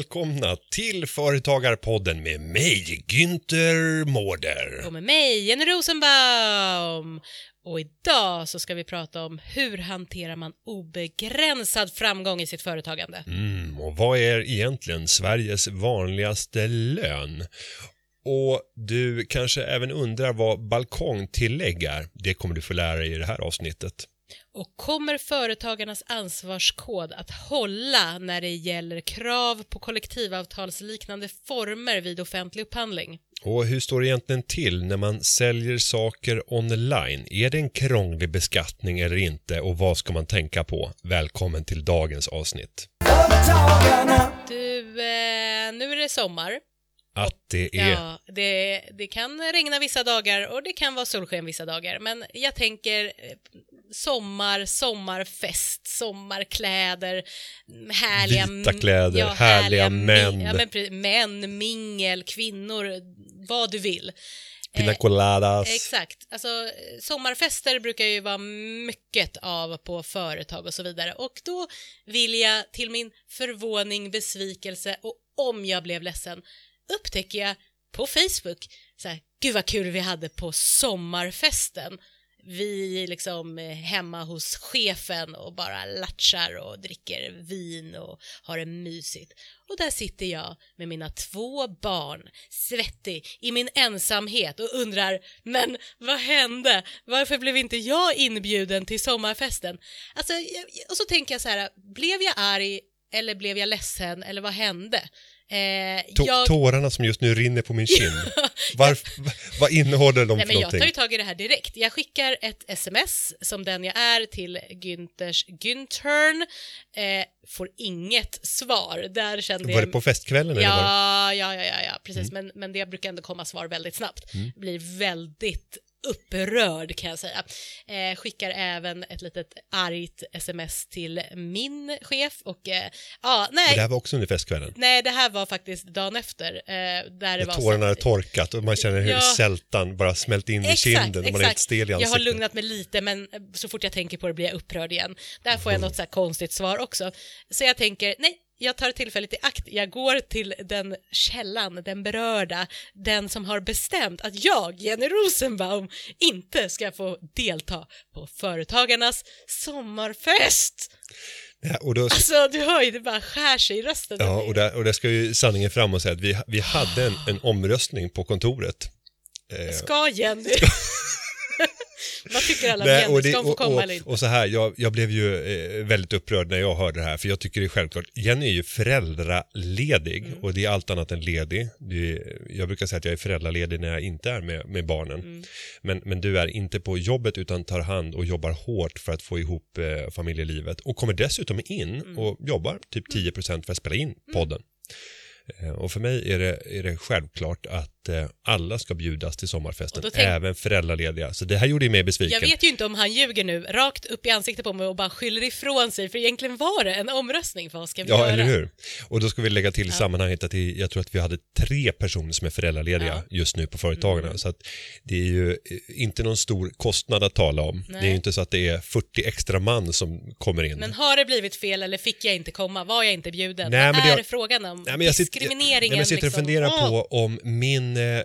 Välkomna till Företagarpodden med mig, Günther Mårder. Och med mig, Jenny Rosenbaum. Och idag så ska vi prata om hur hanterar man obegränsad framgång i sitt företagande. Mm, och vad är egentligen Sveriges vanligaste lön? Och du kanske även undrar vad balkongtillägg är? Det kommer du få lära dig i det här avsnittet. Och kommer företagarnas ansvarskod att hålla när det gäller krav på kollektivavtalsliknande former vid offentlig upphandling? Och hur står det egentligen till när man säljer saker online? Är det en krånglig beskattning eller inte och vad ska man tänka på? Välkommen till dagens avsnitt. Företagarna. Du, eh, nu är det sommar. Att det är... Ja, det, det kan regna vissa dagar och det kan vara solsken vissa dagar. Men jag tänker eh, sommar, sommarfest, sommarkläder, härliga... Vita kläder, härliga mi- män. Ja, men, män, mingel, kvinnor, vad du vill. Pina Eh, coladas. Exakt. Alltså, sommarfester brukar ju vara mycket av på företag och så vidare. Och då vill jag till min förvåning, besvikelse och om jag blev ledsen upptäcker jag på Facebook så här, gud vad kul vi hade på sommarfesten. Vi liksom eh, hemma hos chefen och bara latchar och dricker vin och har det mysigt. Och där sitter jag med mina två barn, svettig, i min ensamhet och undrar, men vad hände? Varför blev inte jag inbjuden till sommarfesten? Alltså, och så tänker jag så här, blev jag arg eller blev jag ledsen eller vad hände? Eh, Tå- jag- Tårarna som just nu rinner på min kind. Varf- vad innehåller de Nej, för men jag tar ju någonting? tag i det här direkt. Jag skickar ett sms som den jag är till Günthers Günthern. Eh, får inget svar. Där kände Var jag... det på festkvällen eller? Var? Ja, ja, ja, ja, ja, precis. Mm. Men, men det brukar ändå komma svar väldigt snabbt. Blir väldigt upprörd kan jag säga. Eh, skickar även ett litet argt sms till min chef och eh, ja, nej. Det här var också under festkvällen. Nej, det här var faktiskt dagen efter. Eh, där det var tårarna har torkat och man känner hur Ja. sältan bara smält in i kinden och man är helt stel i Jag har ansiktet. lugnat mig lite men så fort jag tänker på det blir jag upprörd igen. Där får jag något så här konstigt svar också. Så jag tänker, nej, jag tar tillfället i akt. Jag går till den källan, den berörda, den som har bestämt att jag, Jenny Rosenbaum, inte ska få delta på Företagarnas sommarfest. Ja, och då, Alltså, du hör ju, det bara skär sig i rösten. ja, och, där, och där ska ju sanningen fram och säga att vi, vi hade en, en omröstning på kontoret. Eh, Ska Jenny? Vad tycker alla Nej, och, det, och, komma och, och så här, jag, jag blev ju eh, väldigt upprörd när jag hörde det här, för jag tycker det är självklart. Jenny är ju föräldraledig Mm. och det är allt annat än ledig. Är, jag brukar säga att jag är föräldraledig när jag inte är med, med barnen. Mm. Men, men du är inte på jobbet utan tar hand och jobbar hårt för att få ihop eh, familjelivet och kommer dessutom in Mm. och jobbar typ 10% för att spela in podden. Eh, Och för mig är det, är det självklart att eh, alla ska bjudas till sommarfesten, tänk- även föräldralediga. Så det här gjorde mig besviken. Jag vet ju inte om han ljuger nu, rakt upp i ansiktet på mig och bara skyller ifrån sig, för egentligen var det en omröstning, vad ska vi Ja, göra? eller hur? Och då ska vi lägga till i sammanhanget att det, jag tror att vi hade tre personer som är föräldralediga Ja. Mm. just nu på Företagarna. Så att det är ju eh, inte någon stor kostnad att tala om. Nej. Det är ju inte så att det är 40 extra man som kommer in. Men har det blivit fel eller fick jag inte komma? Var jag inte bjuden? Nej, Vad men är det frågan om? Nej, men jag sitter, Diskrimineringen nej, men jag sitter och liksom. funderar på om min, eh,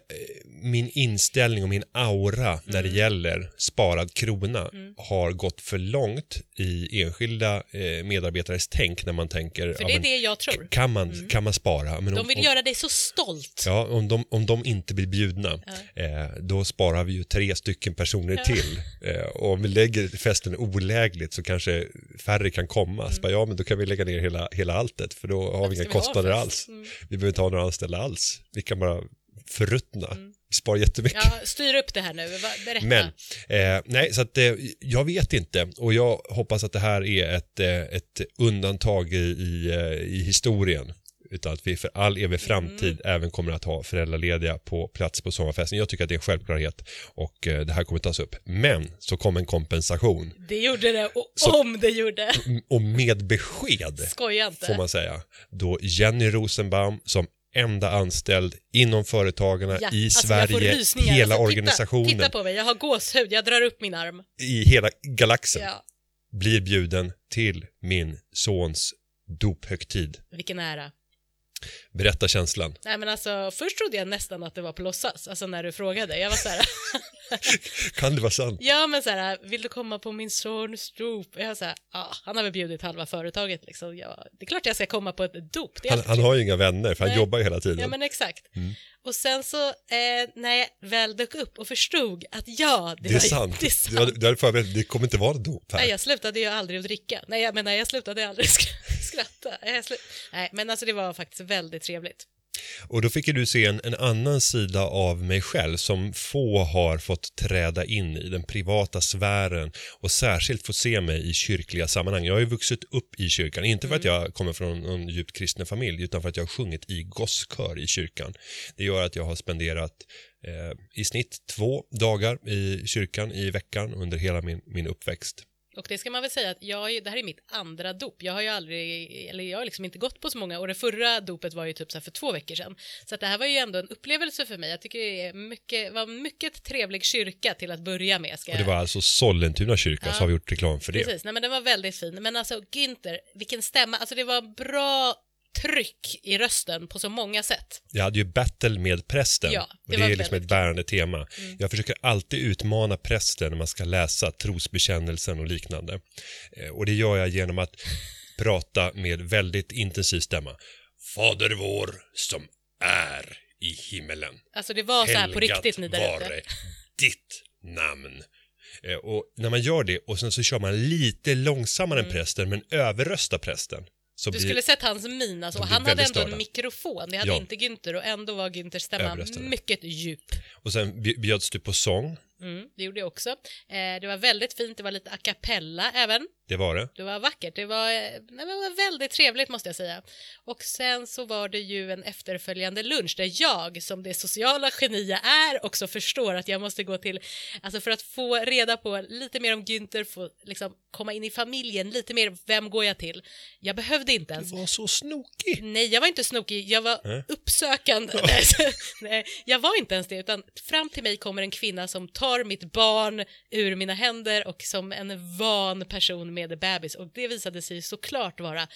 min inställning och min aura när Mm. det gäller sparad krona har gått för långt i enskilda eh, medarbetares tänk när man tänker För ja, det är men, det jag tror. kan, man, kan man spara? Men De vill om, göra dig så stolt. Ja, om de, om de inte blir bjudna, eh, då sparar vi ju tre stycken personer till. Eh, och om vi lägger festen olägligt så kanske färre kan komma. Så bara, ja, men då kan vi lägga ner hela, hela alltet, för då har vi inga vi kostnader alls. Mm. Vi behöver inte ha några anställda alls. Vi kan bara förruttna. Vi sparar jättemycket. Ja, styr upp det här nu, berätta. Men, eh, nej, så att eh, jag vet inte och jag hoppas att det här är ett, eh, ett undantag i, i, eh, i historien. Utan att vi för all evig framtid även kommer att ha föräldralediga på plats på sommarfesten. Jag tycker att det är en självklarhet och eh, det här kommer tas upp. Men så kom en kompensation Det gjorde det, och Så- om det gjorde. och med besked Skoja inte. får man säga. Då Jenny Rosenbaum som enda anställd inom företagarna Ja, i alltså Sverige, hela Alltså, organisationen, Titta, titta på mig, jag har gåshud, jag drar upp min arm. i hela galaxen, Ja, blir bjuden till min sons dophögtid. vilken ära. Berätta känslan. Nej men alltså, först trodde jag nästan att det var på låtsas, alltså när du frågade. Jag var så här, Kan det vara sant? ja men så här, vill du komma på min sons dop? Jag var så här, ja, han har väl bjudit halva företaget liksom. Ja, det är klart jag ska komma på ett dop. Det Han, han har ju inga vänner för han Nej. jobbar ju hela tiden. Ja men exakt. Mm. Och sen så eh, när jag väl dök upp och förstod att ja, det, det är var, sant. Det, är sant. Hade, du hade förberett, det kommer inte vara dop här. Nej, jag slutade ju aldrig att dricka. Nej, jag menar, jag slutade aldrig skra- skratta. Nej, men alltså det var faktiskt väldigt trevligt. Och då fick ju du se en, en annan sida av mig själv som få har fått träda in i, den privata sfären och särskilt fått se mig i kyrkliga sammanhang. Jag har ju vuxit upp i kyrkan, inte för att jag kommer från en djupt kristen familj utan för att jag har sjungit i gosskör i kyrkan. Det gör att jag har spenderat eh, i snitt två dagar i kyrkan i veckan under hela min, min uppväxt. Och det ska man väl säga att jag, det här är mitt andra dop. Jag har ju aldrig, eller jag har liksom inte gått på så många och det förra dopet var ju typ så här för två veckor sedan. Så att det här var ju ändå en upplevelse för mig. Jag tycker det är mycket, var mycket trevlig kyrka till att börja med. Ska Och det var alltså Sollentuna kyrka, Ja. så har vi gjort reklam för det. Precis, nej men den var väldigt fin. Men alltså Günther, vilken stämma, alltså det var bra tryck i rösten på så många sätt. Jag hade ju battle med prästen. Ja, och det det var är liksom ett bärande tema. Jag försöker alltid utmana prästen när man ska läsa trosbekännelsen och liknande. Eh, Och det gör jag genom att prata med väldigt intensiv stämma. Fader vår som är i himmelen. Alltså det var så här på riktigt ni där vare ditt namn. Eh, Och när man gör det och sen så kör man lite långsammare än prästen men överröstar prästen. Så Du blir, skulle sett hans min alltså, och han hade ändå störda. en mikrofon, det hade Ja. inte Günther och ändå var Günthers stämma mycket djup. och sen bj- bjöds du på sång. Mm, det gjorde jag också. Eh, det var väldigt fint, det var lite a cappella även. Det var det. Det var vackert, det var, eh, nej, det var väldigt trevligt måste jag säga. Och sen så var det ju en efterföljande lunch där jag som det sociala geni jag är också förstår att jag måste gå till, alltså för att få reda på lite mer om Günther, få liksom komma in i familjen, lite mer, vem går jag till? Jag behövde inte ens Du var så snokig. Nej, jag var inte snokig, jag var Nej. uppsökande. Nej, jag var inte ens det, utan fram till mig kommer en kvinna som tar mitt barn ur mina händer och som en van person med bebis. Och det visade sig såklart vara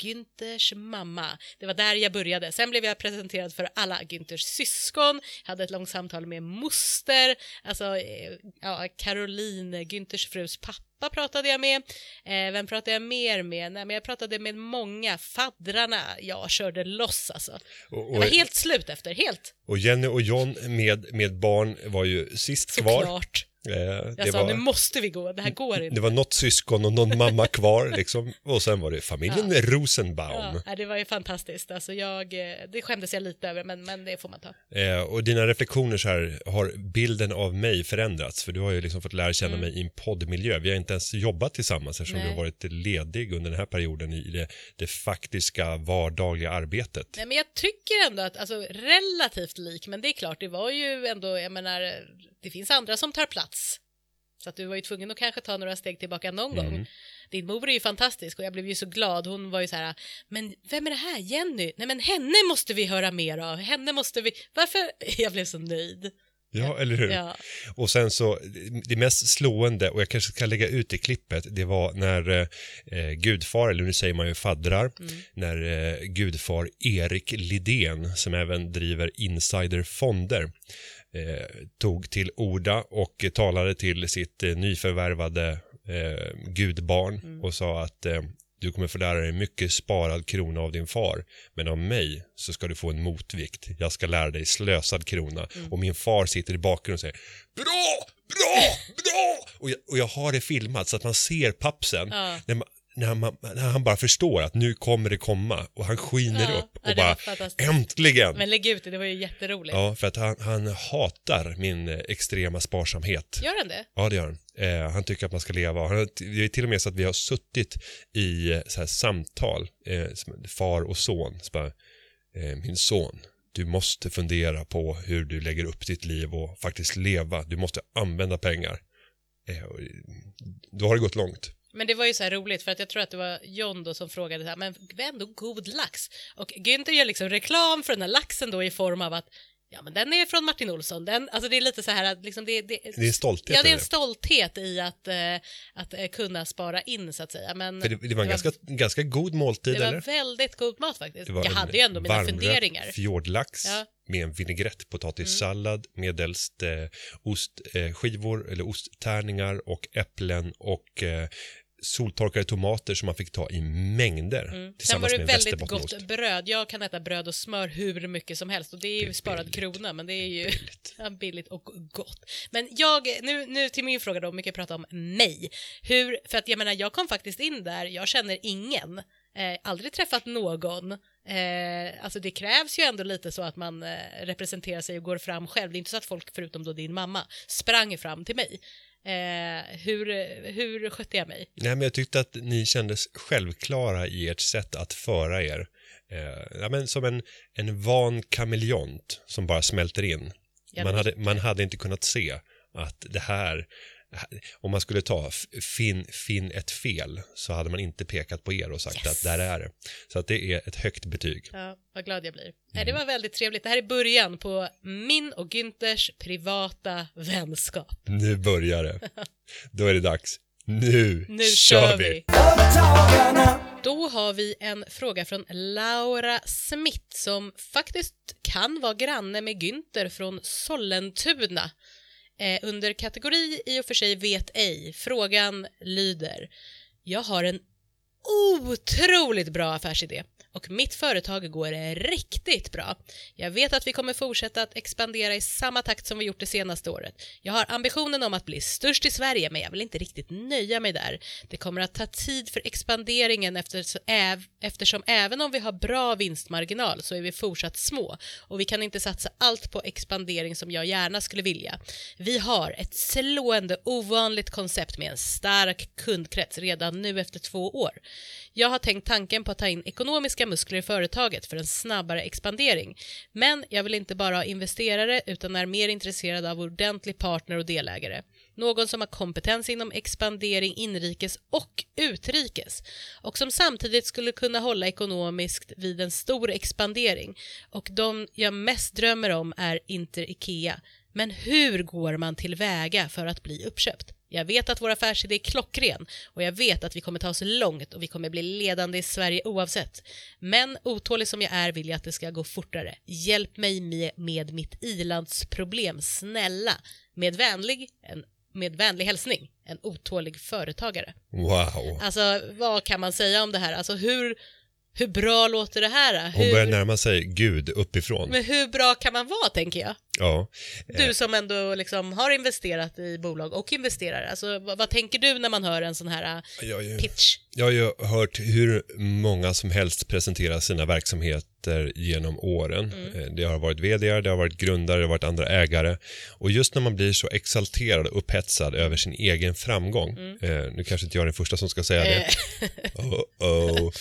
Günthers mamma. Det var där jag började. Sen blev jag presenterad för alla Günthers syskon, hade ett långt samtal med moster, alltså eh, ja, Caroline, Günthers frus pappa pratade jag med. Eh, vem pratade jag mer med? Nej, men jag pratade med många, faddrarna. Jag körde loss alltså. Och, Jag och, var helt slut efter, helt. och Jenny och John med, med barn var ju sist kvar. Såklart. Eh, Jag sa, nu var, måste vi gå, det här går inte. det var något syskon och någon mamma kvar liksom. Och sen var det familjen Rosenbaum. Ja, det var ju fantastiskt. Alltså jag, eh, det skämdes jag lite över, men, men det får man ta. Eh, och dina reflektioner så här, har bilden av mig förändrats? För du har ju liksom fått lära känna mig i en poddmiljö. Vi har inte ens jobbat tillsammans eftersom Mm. Nej. du har varit ledig under den här perioden i det, det faktiska vardagliga arbetet. Nej, men jag tycker ändå att, alltså relativt lik, men det är klart, det var ju ändå, jag menar, det finns andra som tar plats. Så att du var ju tvungen att kanske ta några steg tillbaka någon Mm. gång. Din mor är ju fantastisk och jag blev ju så glad. Hon var ju så här, men vem är det här? Jenny? Nej men henne måste vi höra mer av. Henne måste vi... Varför? Jag blev så nöjd. Ja, eller hur? Ja. Och sen så, det mest slående, och jag kanske ska lägga ut i klippet, det var när eh, gudfar, eller nu säger man ju faddrar, när eh, gudfar Erik Lidén, som även driver Insider Fonder, eh, tog till orda och talade till sitt eh, nyförvärvade eh, gudbarn och sa att eh, du kommer få lära dig mycket sparad krona av din far, men av mig så ska du få en motvikt. Jag ska lära dig slösad krona. Och min far sitter i bakgrunden och säger Bra, bra, bra! Och jag, och jag har det filmat så att man ser pappsen Ja. när, man, när, man, när han bara förstår att nu kommer det komma och han skiner Ja, upp och bara äntligen! Men lägg ut det, det var ju jätteroligt. Ja, för att han, han hatar min eh, extrema sparsamhet. Gör han det? Ja, det gör han. Eh, han tycker att man ska leva. Han, det är till och med så att vi har suttit i eh, så här samtal, eh, far och son. Så bara, eh, min son, du måste fundera på hur du lägger upp ditt liv och faktiskt leva. Du måste använda pengar. Eh, och, då har det gått långt. Men det var ju så här roligt för att jag tror att det var John då som frågade så här, men det är ändå god lax. Och Günther gör liksom reklam för den här laxen då i form av att Ja men den är från Martin Olsson, den, alltså det är lite så här att liksom det, det, Det är stolthet Ja det är en det. stolthet i att, eh, att eh, kunna spara in så att säga. Men För det, det var en ganska, ganska god måltid, det var eller? väldigt god mat faktiskt. Det var Jag hade ju ändå mina funderingar. fjordlax Ja. Mm. med en vinägrett, potatissallad, medelst eh, ostskivor eh, eller osttärningar och äpplen och eh, soltorkade tomater som man fick ta i mängder Mm. Sen var det väldigt gott bröd. Jag kan äta bröd och smör hur mycket som helst och det är ju Det är sparad billigt. krona men det är ju Billigt. billigt och gott. Men jag, nu, nu till min fråga då, mycket prata om mig. Hur, för att jag menar jag kom faktiskt in där, jag känner ingen, eh, aldrig träffat någon. Eh, alltså det krävs ju ändå lite så att man eh, representerar sig och går fram själv. Det är inte så att folk, förutom då din mamma, sprang fram till mig. Eh, hur, hur skötte jag mig? Nej, men jag tyckte att ni kändes självklara i ert sätt att föra er. Eh, ja, men som en, en van kameleont som bara smälter in. Man hade, man hade inte kunnat se att det här, om man skulle ta finn, finn ett fel så hade man inte pekat på er och sagt Yes. att där är det. Så att det är ett högt betyg. Ja, vad glad jag blir. Mm. det var väldigt trevligt. Det här är början på min och Günthers privata vänskap. Nu börjar det. Då är det dags. Nu, Nu kör kör vi. vi! Då har vi en fråga från Laura Smith som faktiskt kan vara granne med Günther från Sollentuna. Eh, under kategori i och för sig vet ej. Frågan lyder. Jag har en otroligt bra affärsidé och mitt företag går riktigt bra. Jag vet att vi kommer fortsätta att expandera i samma takt som vi gjort det senaste året. Jag har ambitionen om att bli störst i Sverige men jag vill inte riktigt nöja mig där. Det kommer att ta tid för expanderingen eftersom, äv, eftersom även om vi har bra vinstmarginal så är vi fortsatt små och vi kan inte satsa allt på expandering som jag gärna skulle vilja. Vi har ett slående ovanligt koncept med en stark kundkrets redan nu efter två år. Jag har tänkt tanken på att ta in ekonomiska muskler i företaget för en snabbare expandering. Men jag vill inte bara ha investerare utan är mer intresserad av ordentlig partner och delägare. Någon som har kompetens inom expandering inrikes och utrikes och som samtidigt skulle kunna hålla ekonomiskt vid en stor expandering. Och de jag mest drömmer om är Inter Ikea. Men hur går man tillväga för att bli uppköpt? Jag vet att vår affärsidé är klockren och jag vet att vi kommer ta oss långt och vi kommer bli ledande i Sverige oavsett. Men otålig som jag är vill jag att det ska gå fortare. Hjälp mig med, med mitt ilandsproblem, snälla. Med vänlig, en, med vänlig hälsning, en otålig företagare. Wow. Alltså vad kan man säga om det här? Alltså hur, hur bra låter det här? Hon börjar Hur, närma sig Gud uppifrån. men hur bra kan man vara tänker jag? Ja. Du som ändå liksom har investerat i bolag och investerar, alltså vad, vad tänker du när man hör en sån här Jag, ju- pitch? jag har ju hört hur många som helst presentera sina verksamheter genom åren. Mm. Eh, Det har varit vd, det har varit grundare, det har varit andra ägare. Och just när man blir så exalterad och upphetsad över sin egen framgång. Eh, nu kanske inte jag är den första som ska säga det. Mm. Eh, Oh, oh.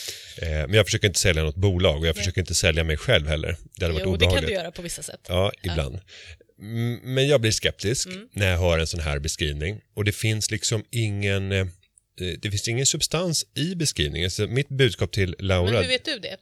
Eh, men jag försöker inte sälja något bolag och jag försöker inte sälja mig själv heller. Det hade varit jo, det kan obehagligt. du göra på vissa sätt. Ja, ibland. Men jag blir skeptisk Mm. när jag hör en sån här beskrivning. Och det finns liksom ingen, eh, det finns ingen substans i beskrivningen. Så mitt budskap till Laura, Men hur vet du det?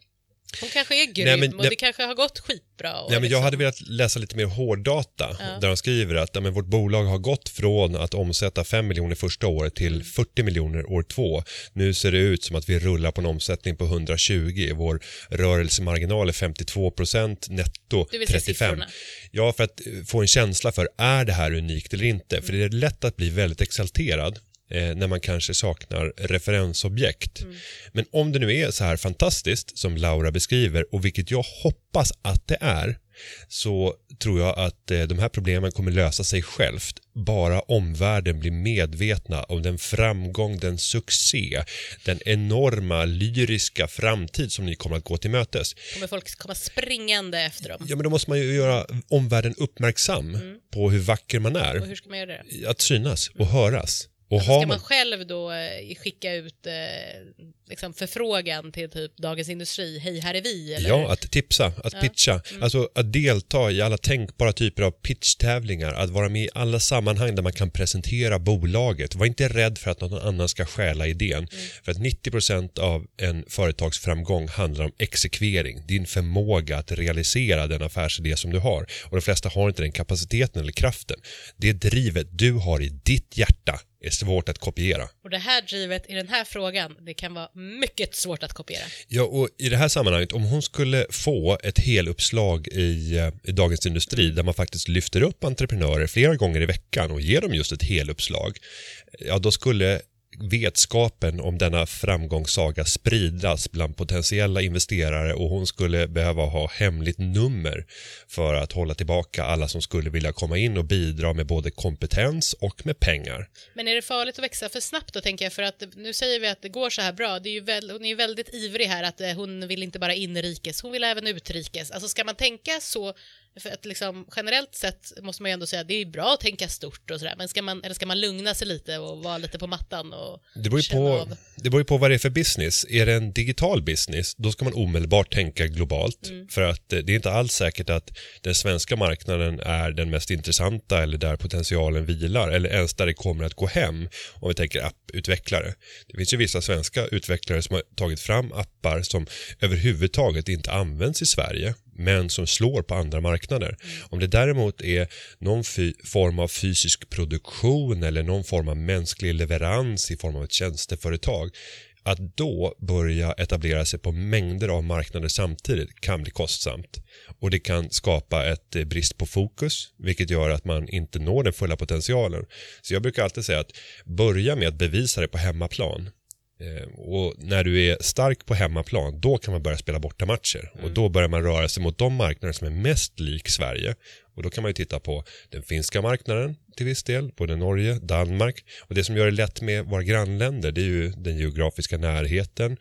Hon kanske är grym Nej, men och det- det kanske har gått skitbra. Och Ja, men jag liksom- hade velat läsa lite mer hårddata Ja. där de skriver att ja, men vårt bolag har gått från att omsätta 5 miljoner första året Mm. till 40 miljoner år två. Nu ser det ut som att vi rullar på en omsättning på 120. Vår rörelsemarginal är 52 procent, netto Du vill se 35. siffrorna. Ja, för att eh, få en känsla för är det här unikt eller inte? För det är lätt att bli väldigt exalterad eh, när man kanske saknar referensobjekt. Men om det nu är så här fantastiskt som Laura beskriver och vilket jag hoppas att det är så tror jag att eh, de här problemen kommer lösa sig självt bara omvärlden blir medvetna om den framgång, den succé, den enorma lyriska framtid som ni kommer att gå till mötes. kommer folk komma springande efter dem. Ja, men då måste man ju göra omvärlden uppmärksam på hur vacker man Och är. hur ska man göra det? Att synas och höras. Och Alltså ska man man, själv då eh, skicka ut eh, liksom förfrågan till typ Dagens Industri, hej här är vi? Eller? Ja, att tipsa, att Ja. pitcha, Mm. alltså att delta i alla tänkbara typer av pitchtävlingar, att vara med i alla sammanhang där man kan presentera bolaget. Var inte rädd för att någon annan ska stjäla idén. Mm. För att 90% av en företagsframgång handlar om exekvering, din förmåga att realisera den affärsidé som du har. Och de flesta har inte den kapaciteten eller kraften. Det drivet du har i ditt hjärta är svårt att kopiera. Och det här drivet i den här frågan, det kan vara mycket svårt att kopiera. Ja, och i det här sammanhanget, om hon skulle få ett heluppslag i, eh, i Dagens Industri där man faktiskt lyfter upp entreprenörer flera gånger i veckan och ger dem just ett heluppslag, ja då skulle vetskapen om denna framgångssaga spridas bland potentiella investerare och hon skulle behöva ha hemligt nummer för att hålla tillbaka alla som skulle vilja komma in och bidra med både kompetens och med pengar. Men är det farligt att växa för snabbt då tänker jag? För att nu säger vi att det går så här bra. Det är ju väl, hon är ju väldigt ivrig här att eh, hon vill inte bara inrikes, hon vill även utrikes. Alltså ska man tänka så, för att liksom generellt sett måste man ju ändå säga att det är bra att tänka stort och sådär, men ska man, eller ska man lugna sig lite och vara lite på mattan och Det beror, ju på, av? det beror ju på vad det är för business. Är det en digital business, då ska man omedelbart tänka globalt. Mm. För att eh, det är inte alls säkert att den svenska marknaden är den mest intressanta eller där potentialen vilar eller ens där det kommer att gå hem om vi tänker apputvecklare. Det finns ju vissa svenska utvecklare som har tagit fram appar som överhuvudtaget inte används i Sverige men som slår på andra marknader. Om det däremot är någon form av fysisk produktion eller någon form av mänsklig leverans i form av ett tjänsteföretag att då börja etablera sig på mängder av marknader samtidigt kan bli kostsamt. Och det kan skapa ett eh, brist på fokus, vilket gör att man inte når den fulla potentialen. Så jag brukar alltid säga att börja med att bevisa det på hemmaplan. Eh, Och när du är stark på hemmaplan, då kan man börja spela borta matcher. Och då börjar man röra sig mot de marknader som är mest lik Sverige. Och då kan man ju titta på den finska marknaden till viss del, både Norge, Danmark. Och det som gör det lätt med våra grannländer, det är ju den geografiska närheten.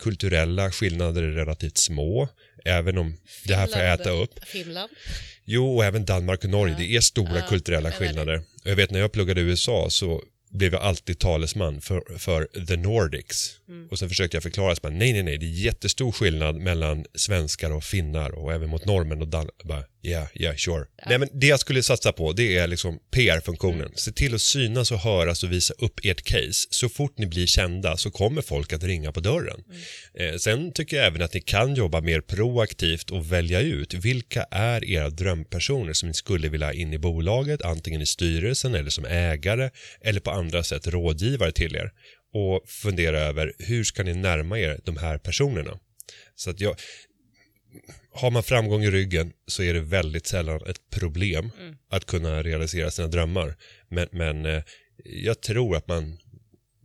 Kulturella skillnader är relativt små, även om det här får äta upp. Finland. Jo, och även Danmark och Norge. Ja. Det är stora Ja, kulturella skillnader. Och Jag vet när jag pluggade i USA så blev jag alltid talesman för, för the Nordics. Mm. Och sen försökte jag förklara, så bara, nej, nej, nej, det är jättestor skillnad mellan svenskar och finnar och även mot norrmän och Dan bara, yeah, yeah, sure. Nej, men det jag skulle satsa på, det är liksom PR-funktionen. Mm. Se till att synas och höras och visa upp ert case. Så fort ni blir kända så kommer folk att ringa på dörren. Mm. Eh, sen tycker jag även att ni kan jobba mer proaktivt och välja ut vilka är era drömpersoner som ni skulle vilja ha in i bolaget, antingen i styrelsen eller som ägare eller på andra sätt rådgivare till er och fundera över hur ska ni närma er de här personerna. Så att jag, har man framgång i ryggen så är det väldigt sällan ett problem att kunna realisera sina drömmar. Men, men eh, jag tror att man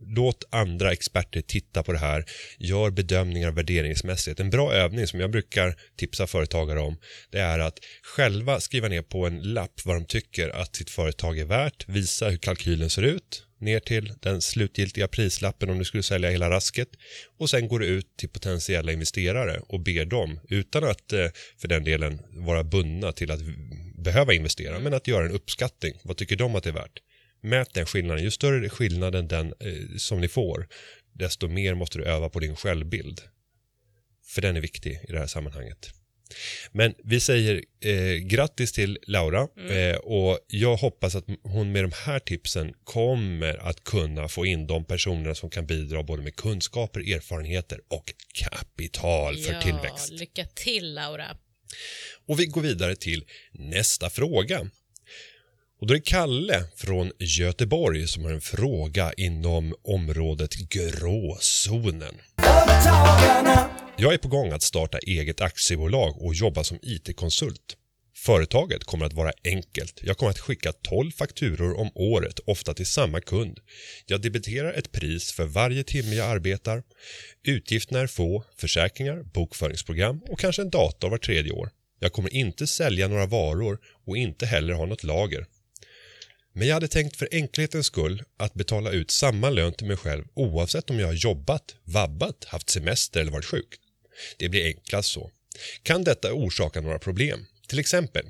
Låt andra experter titta på det här. Gör bedömningar värderingsmässigt. En bra övning som jag brukar tipsa företagare om det är att själva skriva ner på en lapp vad de tycker att sitt företag är värt. Visa hur kalkylen ser ut ner till den slutgiltiga prislappen om du skulle sälja hela rasket och sen går du ut till potentiella investerare och ber dem utan att eh, för den delen vara bundna till att behöva investera men att göra en uppskattning. Vad tycker de att det är värt? Mät den skillnaden. Ju större skillnaden den eh, som ni får, desto mer måste du öva på din självbild. För den är viktig i det här sammanhanget. Men vi säger eh, grattis till Laura eh, och jag hoppas att hon med de här tipsen kommer att kunna få in de personerna som kan bidra både med kunskaper, erfarenheter och kapital för ja, tillväxt. lycka till Laura. Och vi går vidare till nästa fråga. Och då är det Kalle från Göteborg som har en fråga inom området gråzonen. Företagarna. Jag är på gång att starta eget aktiebolag och jobba som IT-konsult. Företaget kommer att vara enkelt. Jag kommer att skicka 12 fakturor om året, ofta till samma kund. Jag debiterar ett pris för varje timme jag arbetar. Utgifterna är få, försäkringar, bokföringsprogram och kanske en dator var tredje år. Jag kommer inte sälja några varor och inte heller ha något lager. Men jag hade tänkt för enkelhetens skull att betala ut samma lön till mig själv oavsett om jag har jobbat, vabbat, haft semester eller varit sjuk. Det blir enklast så. Kan detta orsaka några problem? Till exempel,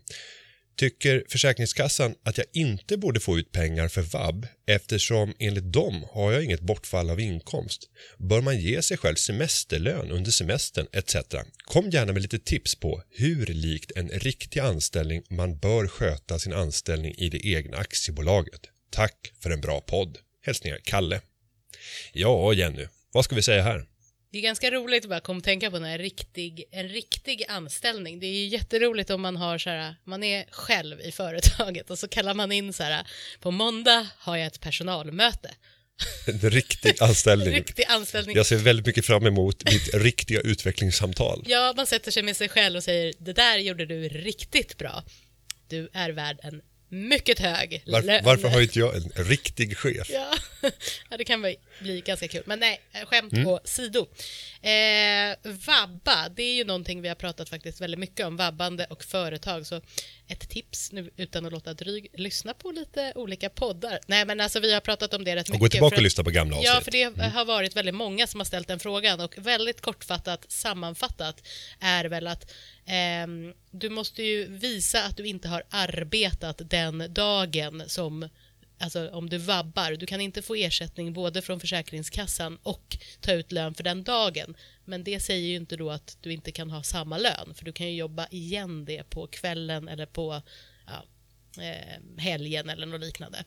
Tycker Försäkringskassan att jag inte borde få ut pengar för vab eftersom enligt dem har jag inget bortfall av inkomst? Bör man ge sig själv semesterlön under semestern etc? Kom gärna med lite tips på hur likt en riktig anställning man bör sköta sin anställning i det egna aktiebolaget. Tack för en bra podd. Hälsningar Kalle. Ja, Jenny, vad ska vi säga här? Det är ganska roligt att bara komma och tänka på en riktig, en riktig anställning. Det är ju jätteroligt om man har så här, man är själv i företaget och så kallar man in så här, på måndag har jag ett personalmöte. En riktig anställning. Riktig anställning. Jag ser väldigt mycket fram emot mitt riktiga utvecklingssamtal. Ja, man sätter sig med sig själv och säger det där gjorde du riktigt bra. Du är värd en mycket hög Var, varför har inte jag en riktig chef? Ja. det kan bli, bli ganska kul. Men nej, skämt Mm. på sido. Eh, vabba, det är ju någonting vi har pratat faktiskt väldigt mycket om, vabbande och företag. Så ett tips nu utan att låta dryg, lyssna på lite olika poddar. Nej, men alltså vi har pratat om det rätt Och mycket. gå tillbaka för och att- lyssna på gamla avsnitt. Ja, för det har varit väldigt många som har ställt den frågan och väldigt kortfattat sammanfattat är väl att Eh, du måste ju visa att du inte har arbetat den dagen som Alltså om du vabbar, du kan inte få ersättning både från Försäkringskassan och ta ut lön för den dagen. Men det säger ju inte då att du inte kan ha samma lön, för du kan ju jobba igen det på kvällen eller på ja, eh, helgen eller något liknande.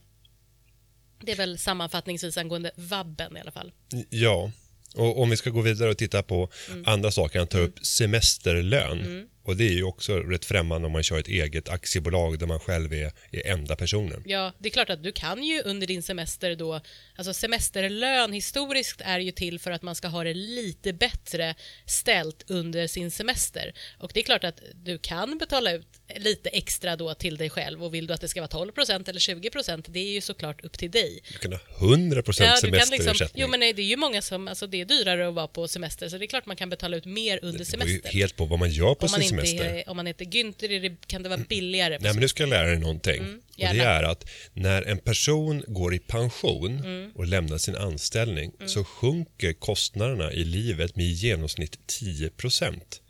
Det är väl sammanfattningsvis angående vabben i alla fall. Ja, och om vi ska gå vidare och titta på Mm. andra saker, han tar upp semesterlön. Och det är ju också rätt främmande om man kör ett eget aktiebolag där man själv är, är enda personen. Ja, det är klart att du kan ju under din semester då, alltså semesterlön historiskt är ju till för att man ska ha det lite bättre ställt under sin semester. Och det är klart att du kan betala ut lite extra då till dig själv och vill du att det ska vara 12% eller 20% det är ju såklart upp till dig. Du kan ha 100% Ja, liksom, semesterersättning. jo men nej, det är ju många som, alltså det är dyrare att vara på semester så det är klart man kan betala ut mer under det beror ju semestern. helt på vad man gör på Om sin semester. är, om man heter Günther kan det vara billigare. Nej, men nu ska jag lära dig någonting. Mm, och det är att när en person går i pension Mm. och lämnar sin anställning så sjunker kostnaderna i livet med i genomsnitt 10%.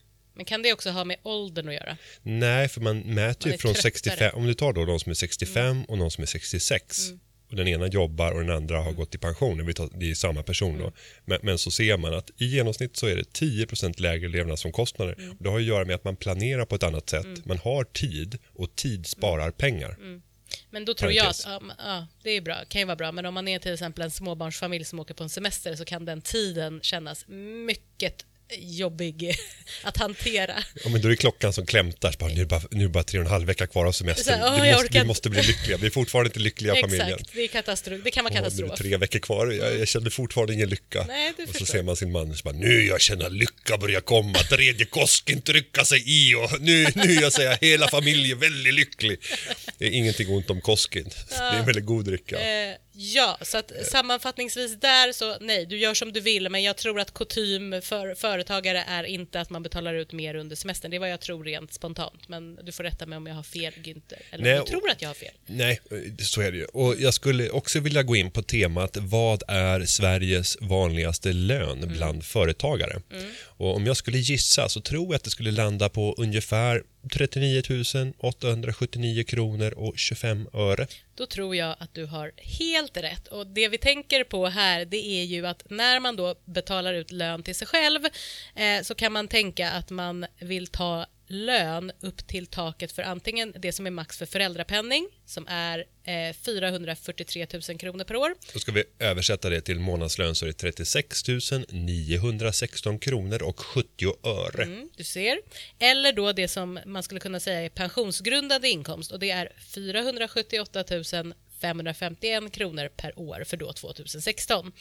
Men kan det också ha med åldern att göra? Nej, för man mäter Man ju från tröttare. 65, om du tar då de som är 65 och de som är 66 Mm. och den ena jobbar och den andra har gått i pension, det är samma person Mm. då, men, men så ser man att i genomsnitt så är det 10% lägre levnadsomkostnader. Mm. Det har att göra med att man planerar på ett annat sätt, man har tid och tid sparar pengar. Men då tror jag Parentes. att ja, men, ja, det är bra, kan ju vara bra, men om man är till exempel en småbarnsfamilj som åker på en semester så kan den tiden kännas mycket jobbig att hantera. Ja, men då är det klockan som klämtar. Bara, nu, är bara, nu är bara tre och en halv vecka kvar av semestern. Så åh, vi, måste, orkar vi måste bli lyckliga. Vi är fortfarande inte lyckliga familjen. Exakt, det, är katastrof. det kan vara Åh, nu är katastrof. det tre veckor kvar. Jag, jag känner fortfarande ingen lycka. Nej, och så ser man sin man så bara, nu jag känner lycka börjar komma. Tredje kosken trycka sig i och nu, nu jag säger hela familjen väldigt lycklig. Det är ingenting ont om kosken. Det är en väldigt god drycka. Eh, ja, så att sammanfattningsvis där så nej, du gör som du vill, men jag tror att kutym för företagare är inte att man betalar ut mer under semestern. Det är vad jag tror rent spontant, men du får rätta mig om jag har fel, Günther. Eller Nej, om du tror att jag har fel. Nej, så är det ju. Och jag skulle också vilja gå in på temat vad är Sveriges vanligaste lön Mm. bland företagare? Och om jag skulle gissa så tror jag att det skulle landa på ungefär 39 879 kronor och 25 öre. Då tror jag att du har helt rätt. Och det vi tänker på här det är ju att när man då betalar ut lön till sig själv eh, så kan man tänka att man vill ta lön upp till taket för antingen det som är max för föräldrapenning som är eh, 443 000 kronor per år. Då ska vi översätta det till månadslön så är det 36 916 kronor och 70 öre. Mm, du ser. Eller då det som man skulle kunna säga är pensionsgrundande inkomst och det är 478 551 kronor per år för då 2016.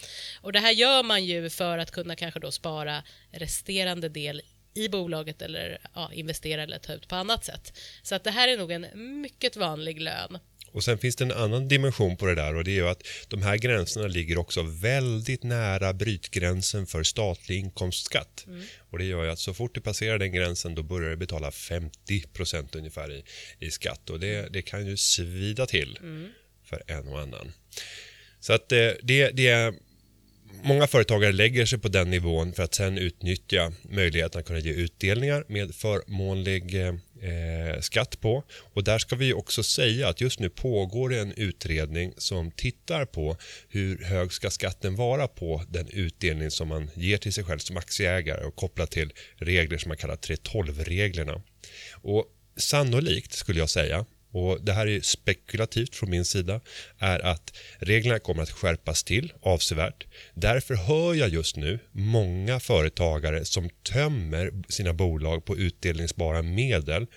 Och det här gör man ju för att kunna kanske då spara resterande del i bolaget eller ja, investera eller ta ut på annat sätt. Så att det här är nog en mycket vanlig lön. Och sen finns det en annan dimension på det där och det är ju att de här gränserna ligger också väldigt nära brytgränsen för statlig inkomstskatt. Och det gör ju att så fort du passerar den gränsen då börjar du betala 50% ungefär i, i skatt och det, det kan ju svida till för en och annan. Så att eh, det, det är Många företagare lägger sig på den nivån för att sen utnyttja möjligheten att kunna ge utdelningar med förmånlig eh, skatt på. Och där ska vi också säga att just nu pågår en utredning som tittar på hur hög ska skatten vara på den utdelning som man ger till sig själv som aktieägare och kopplat till regler som man kallar 3.12-reglerna. Och sannolikt skulle jag säga och det här är spekulativt från min sida, är att reglerna kommer att skärpas till avsevärt. Därför hör jag just nu många företagare som tömmer sina bolag på utdelningsbara medel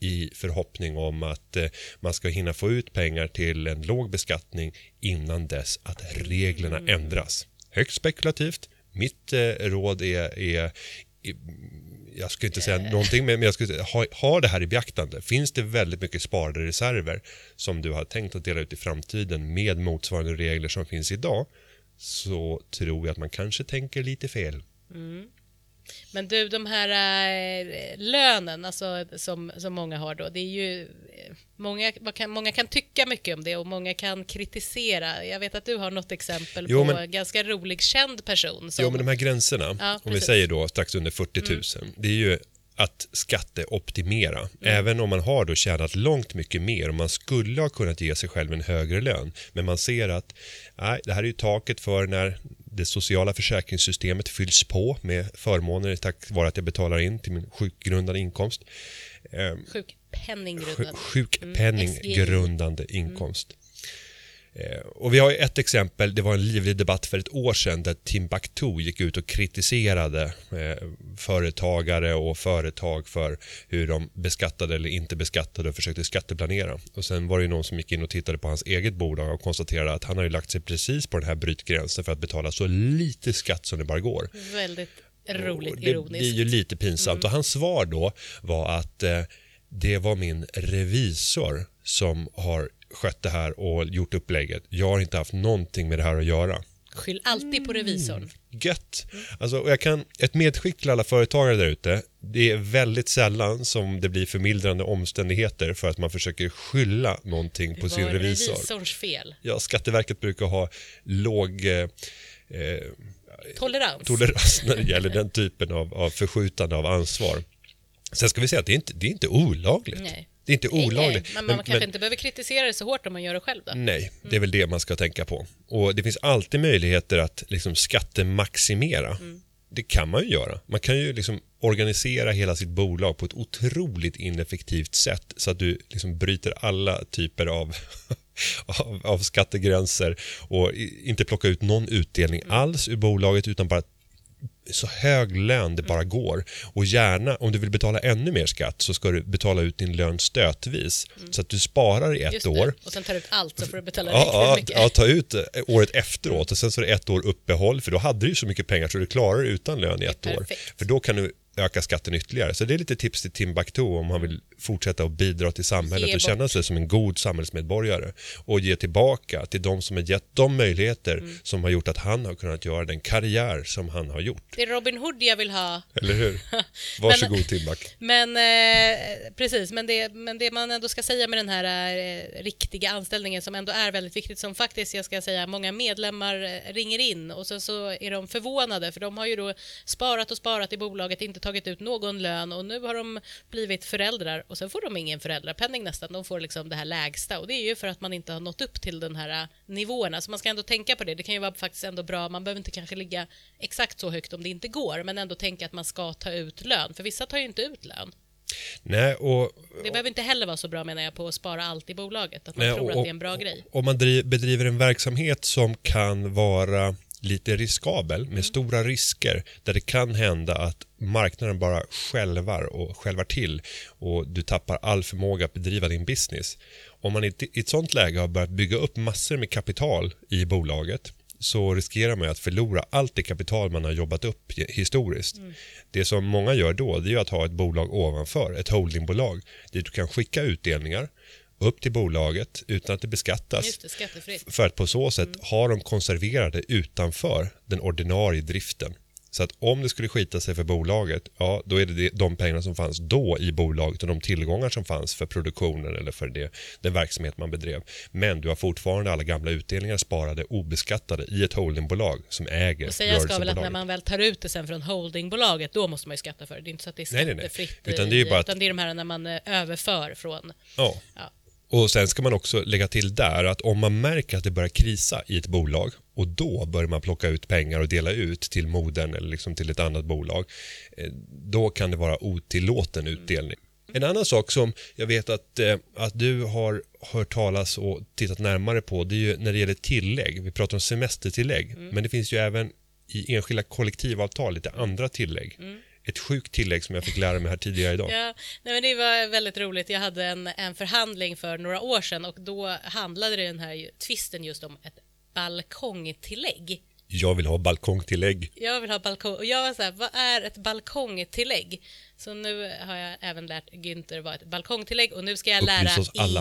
i förhoppning om att eh, man ska hinna få ut pengar till en låg beskattning innan dess att reglerna ändras. Högst spekulativt. Mitt eh, råd är, är jag skulle inte säga någonting, men jag skulle säga, ha, ha det här i beaktande. Finns det väldigt mycket sparade reserver som du har tänkt att dela ut i framtiden med motsvarande regler som finns idag så tror jag att man kanske tänker lite fel. Mm. Men du, de här äh, lönen alltså, som, som många har då, det är ju eh, många kan, många kan tycka mycket om det och många kan kritisera. Jag vet att du har något exempel jo, på men, en ganska rolig känd person. Som... Jo, men de här gränserna, ja, om vi säger då strax under 40 000, mm. det är ju att skatteoptimera. Mm. Även om man har då tjänat långt mycket mer och man skulle ha kunnat ge sig själv en högre lön. Men man ser att nej, det här är ju taket för när det sociala försäkringssystemet fylls på med förmåner tack vare att jag betalar in till min sjukgrundande inkomst. Sjukpenninggrundande. Sjukpenninggrundande mm. inkomst. Eh, och vi har ett exempel, det var en livlig debatt för ett år sedan där Timbuktu gick ut och kritiserade eh, företagare och företag för hur de beskattade eller inte beskattade och försökte skatteplanera. Och sen var det någon som gick in och tittade på hans eget bolag och konstaterade att han har lagt sig precis på den här brytgränsen för att betala så lite skatt som det bara går. Väldigt roligt det ironiskt. Det är ju lite pinsamt mm. och hans svar då var att eh, det var min revisor som har skött det här och gjort upplägget. Jag har inte haft någonting med det här att göra. Skyll alltid på revisorn. Mm. Gött. Alltså, jag kan, ett medskick till alla företagare där ute. Det är väldigt sällan som det blir förmildrande omständigheter för att man försöker skylla någonting på sin revisor. Det revisorns fel. Ja, Skatteverket brukar ha låg eh, eh tolerans. tolerans när det gäller den typen av, av förskjutande av ansvar. Sen ska vi säga att det är inte, det är inte olagligt. Nej. Det är inte olagligt. Nej, men man men, kanske men, inte behöver kritisera det så hårt om man gör det själv då? Nej, det är väl det man ska tänka på. Och det finns alltid möjligheter att liksom skattemaximera. Mm. Det kan man ju göra. Man kan ju liksom organisera hela sitt bolag på ett otroligt ineffektivt sätt så att du liksom bryter alla typer av, av, av skattegränser och inte plocka ut någon utdelning mm. alls ur bolaget utan bara så hög lön det bara går. Och gärna, om du vill betala ännu mer skatt så ska du betala ut din lön stötvis. Mm. Så att du sparar i ett år. Och sen tar du ut allt så får du betala ja, ja, mycket. Ja, ta ut eh, året efteråt och sen så är det ett år uppehåll för då hade du ju så mycket pengar så du klarar det utan lön i ett år. För då kan du öka skatten ytterligare. Så det är lite tips till Timbuktu om man vill fortsätta att bidra till samhället och känna sig som en god samhällsmedborgare och ge tillbaka till de som har gett de möjligheter mm. som har gjort att han har kunnat göra den karriär som han har gjort. Det är Robin Hood jag vill ha. Eller hur? Varsågod men, Timbuk. Men eh, precis, men det, men det man ändå ska säga med den här eh, riktiga anställningen som ändå är väldigt viktigt som faktiskt, jag ska säga, många medlemmar eh, ringer in och sen så är de förvånade för de har ju då sparat och sparat i bolaget, inte tagit ut någon lön och nu har de blivit föräldrar och sen får de ingen föräldrapenning nästan. De får liksom det här lägsta och det är ju för att man inte har nått upp till den här äh, nivåerna. Så man ska ändå tänka på det. Det kan ju vara faktiskt ändå bra. Man behöver inte kanske ligga exakt så högt om det inte går, men ändå tänka att man ska ta ut lön. För vissa tar ju inte ut lön. Nej, och, det behöver inte heller vara så bra menar jag på att spara allt i bolaget, att man nej, tror och, att det är en bra grej. Om man bedriver en verksamhet som kan vara lite riskabel med mm. stora risker där det kan hända att marknaden bara självar och självar till och du tappar all förmåga att bedriva din business. Om man i ett sånt läge har börjat bygga upp massor med kapital i bolaget så riskerar man att förlora allt det kapital man har jobbat upp historiskt. Mm. Det som många gör då det är att ha ett bolag ovanför, ett holdingbolag dit du kan skicka utdelningar upp till bolaget utan att det beskattas. Det, för att på så sätt mm. har de konserverade utanför den ordinarie driften. Så att om det skulle skita sig för bolaget, ja då är det de pengarna som fanns då i bolaget och de tillgångar som fanns för produktionen eller för det, den verksamhet man bedrev. Men du har fortfarande alla gamla utdelningar sparade obeskattade i ett holdingbolag som äger Och säga ska väl att när man väl tar ut det sen från holdingbolaget, då måste man ju skatta för det. Det är inte så att det är Nej, nej, nej. skattefritt. Utan det är ju bara att- utan det är de här när man eh, överför från... Ja. Ja. Och sen ska man också lägga till där att om man märker att det börjar krisa i ett bolag och då börjar man plocka ut pengar och dela ut till modern eller liksom till ett annat bolag. eh, Då kan det vara otillåten utdelning. En annan sak som jag vet att, eh, att du har hört talas och tittat närmare på det är ju när det gäller tillägg. Vi pratar om semestertillägg men det finns ju även i enskilda kollektivavtal lite andra tillägg. Ett sjukt tillägg som jag fick lära mig här tidigare idag. Ja, nej men det var väldigt roligt. Jag hade en, en förhandling för några år sedan och då handlade den här tvisten just om ett balkongtillägg. Jag vill ha balkongtillägg. Jag vill ha balkong och jag var så här, vad är ett balkongtillägg? Så nu har jag även lärt Günther vad ett balkongtillägg och nu ska jag lära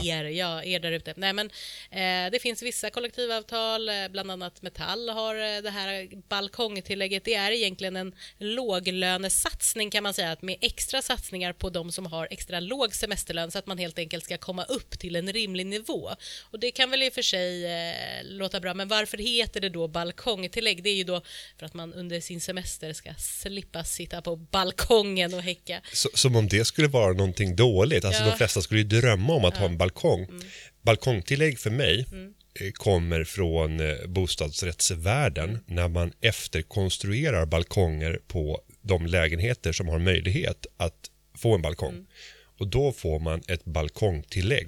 er, ja, er där ute. Nej men eh, det finns vissa kollektivavtal, eh, bland annat Metall har eh, det här balkongtillägget. Det är egentligen en låglönesatsning kan man säga, att med extra satsningar på de som har extra låg semesterlön så att man helt enkelt ska komma upp till en rimlig nivå. Och det kan väl i och för sig eh, låta bra, men varför heter det då balkongtillägg? Det är ju då för att man under sin semester ska slippa sitta på balkongen och häcka. Så, som om det skulle vara någonting dåligt. Alltså Ja. de flesta skulle ju drömma om att ha en balkong. Mm. Balkongtillägg för mig eh, kommer från eh, bostadsrättsvärlden Mm. när man efterkonstruerar balkonger på de lägenheter som har möjlighet att få en balkong. Mm. Och då får man ett balkongtillägg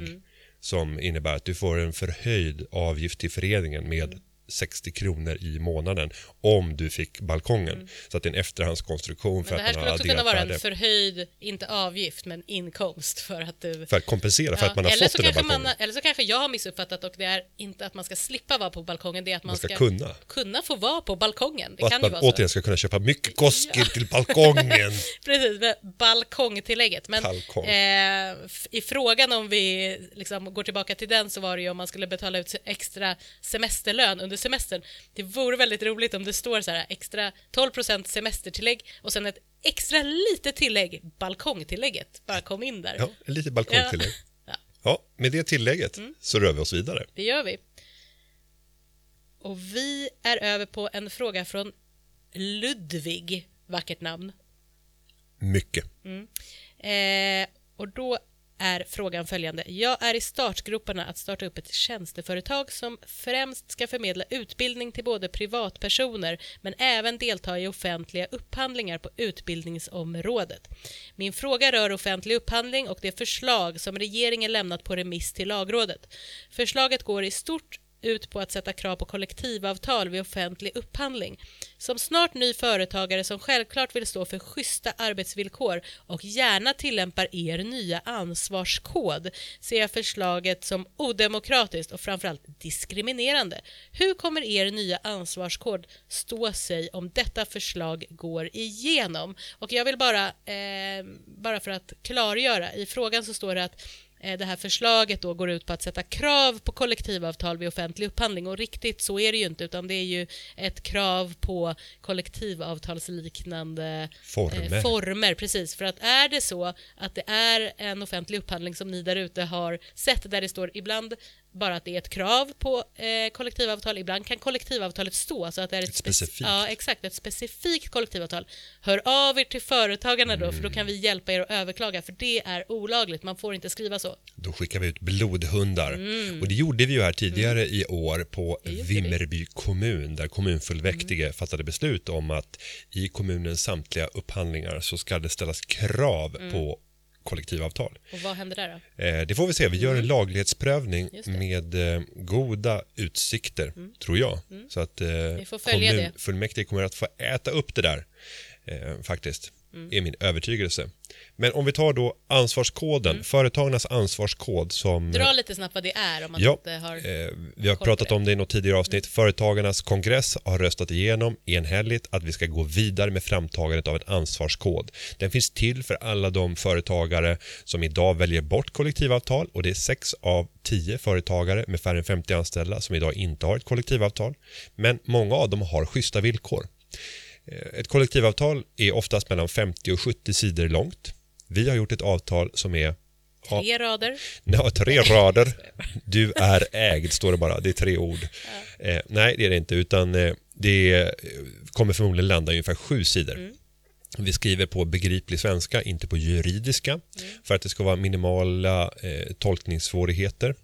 som innebär att du får en förhöjd avgift till föreningen med 60 kronor i månaden om du fick balkongen. Så att det är en efterhandskonstruktion för Mm. Men det här skulle också kunna vara en förhöjd, inte avgift, men inkomst för att du... För att kompensera för Ja, att man har eller, fått den där balkongen. man, eller så kanske jag har missuppfattat och det är inte att man ska slippa vara på balkongen, det är att man, Man ska kunna. kunna få vara på balkongen. Det Och kan att ju man vara återigen ska kunna köpa mycket koskil till balkongen. Precis, med balkongtillägget. Men Balkong. eh, i frågan om vi liksom går tillbaka till den så var det ju om man skulle betala ut extra semesterlön under semestern. Det vore väldigt roligt om det står så här extra 12% semestertillägg och sen ett extra litet tillägg, balkongtillägget. Bara kom in där. Ja, en liten balkongtillägg. Ja. Ja, med det tillägget Mm. så rör vi oss vidare. Det gör vi. Och vi är över på en fråga från Ludvig, vackert namn. Mycket. Eh, och då är frågan följande. Jag är i startgroparna att starta upp ett tjänsteföretag som främst ska förmedla utbildning till både privatpersoner men även delta i offentliga upphandlingar på utbildningsområdet. Min fråga rör offentlig upphandling och det förslag som regeringen lämnat på remiss till lagrådet. Förslaget går i stort ut på att sätta krav på kollektivavtal vid offentlig upphandling. Som snart ny företagare som självklart vill stå för schyssta arbetsvillkor och gärna tillämpar er nya ansvarskod ser jag förslaget som odemokratiskt och framförallt diskriminerande. Hur kommer er nya ansvarskod stå sig om detta förslag går igenom? Och jag vill bara, eh, bara för att klargöra, i frågan så står det att det här förslaget då går ut på att sätta krav på kollektivavtal vid offentlig upphandling och riktigt så är det ju inte utan det är ju ett krav på kollektivavtalsliknande Former. eh, former. Precis, för att är det så att det är en offentlig upphandling som ni där ute har sett där det står ibland bara att det är ett krav på eh, kollektivavtal, ibland kan kollektivavtalet stå så att det är ett, Ett spec- specifikt. Ja, exakt, ett specifikt kollektivavtal. Hör av er till företagarna då för då kan vi hjälpa er att överklaga för det är olagligt, man får inte skriva så. Då skickar vi ut blodhundar. Och det gjorde vi ju här tidigare i år på Mm. Det. Vimmerby kommun där kommunfullmäktige fattade beslut om att i kommunens samtliga upphandlingar så ska det ställas krav Mm. på kollektivavtal. Och vad händer där då? Eh, det får vi se. Vi gör en laglighetsprövning Mm. Mm. med eh, goda utsikter, tror jag. Så att eh, Vi får följa det. kommunfullmäktige kommer att få äta upp det där, faktiskt. Mm. är min övertygelse. Men om vi tar då ansvarskoden, företagarnas ansvarskod som... Mm. Dra lite snabbt vad det är om man Ja, inte har... eh, vi har pratat det. om det i något tidigare avsnitt. Företagarnas kongress har röstat igenom enhälligt att vi ska gå vidare med framtagandet av en ansvarskod. Den finns till för alla de företagare som idag väljer bort kollektivavtal och det är sex av tio företagare med färre än 50 anställda som idag inte har ett kollektivavtal. Men många av dem har schyssta villkor. Eh, Ett kollektivavtal är oftast mellan 50 och 70 sidor långt. Vi har gjort ett avtal som är Ja. Tre rader. Ja, tre rader. Du är ägd, står det bara. Det är tre ord. Eh, nej, det är det inte, utan eh, det eh, kommer förmodligen landa i ungefär sju sidor. Vi skriver på begriplig svenska, inte på juridiska, för att det ska vara minimala eh, tolkningssvårigheter.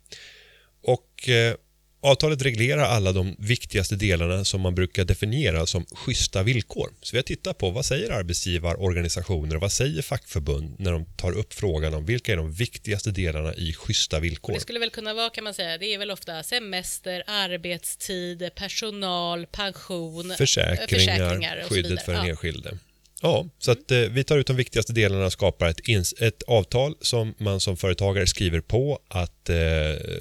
Och eh, avtalet reglerar alla de viktigaste delarna som man brukar definiera som schyssta villkor. Så vi har tittat på vad säger arbetsgivarorganisationer och vad säger fackförbund när de tar upp frågan om vilka är de viktigaste delarna i schyssta villkor. Det skulle väl kunna vara kan man säga, det är väl ofta semester, arbetstid, personal, pension, försäkringar, försäkringar skyddet för den Ja. enskilde. Ja, så att eh, vi tar ut de viktigaste delarna och skapar ett, ins- ett avtal som man som företagare skriver på att eh,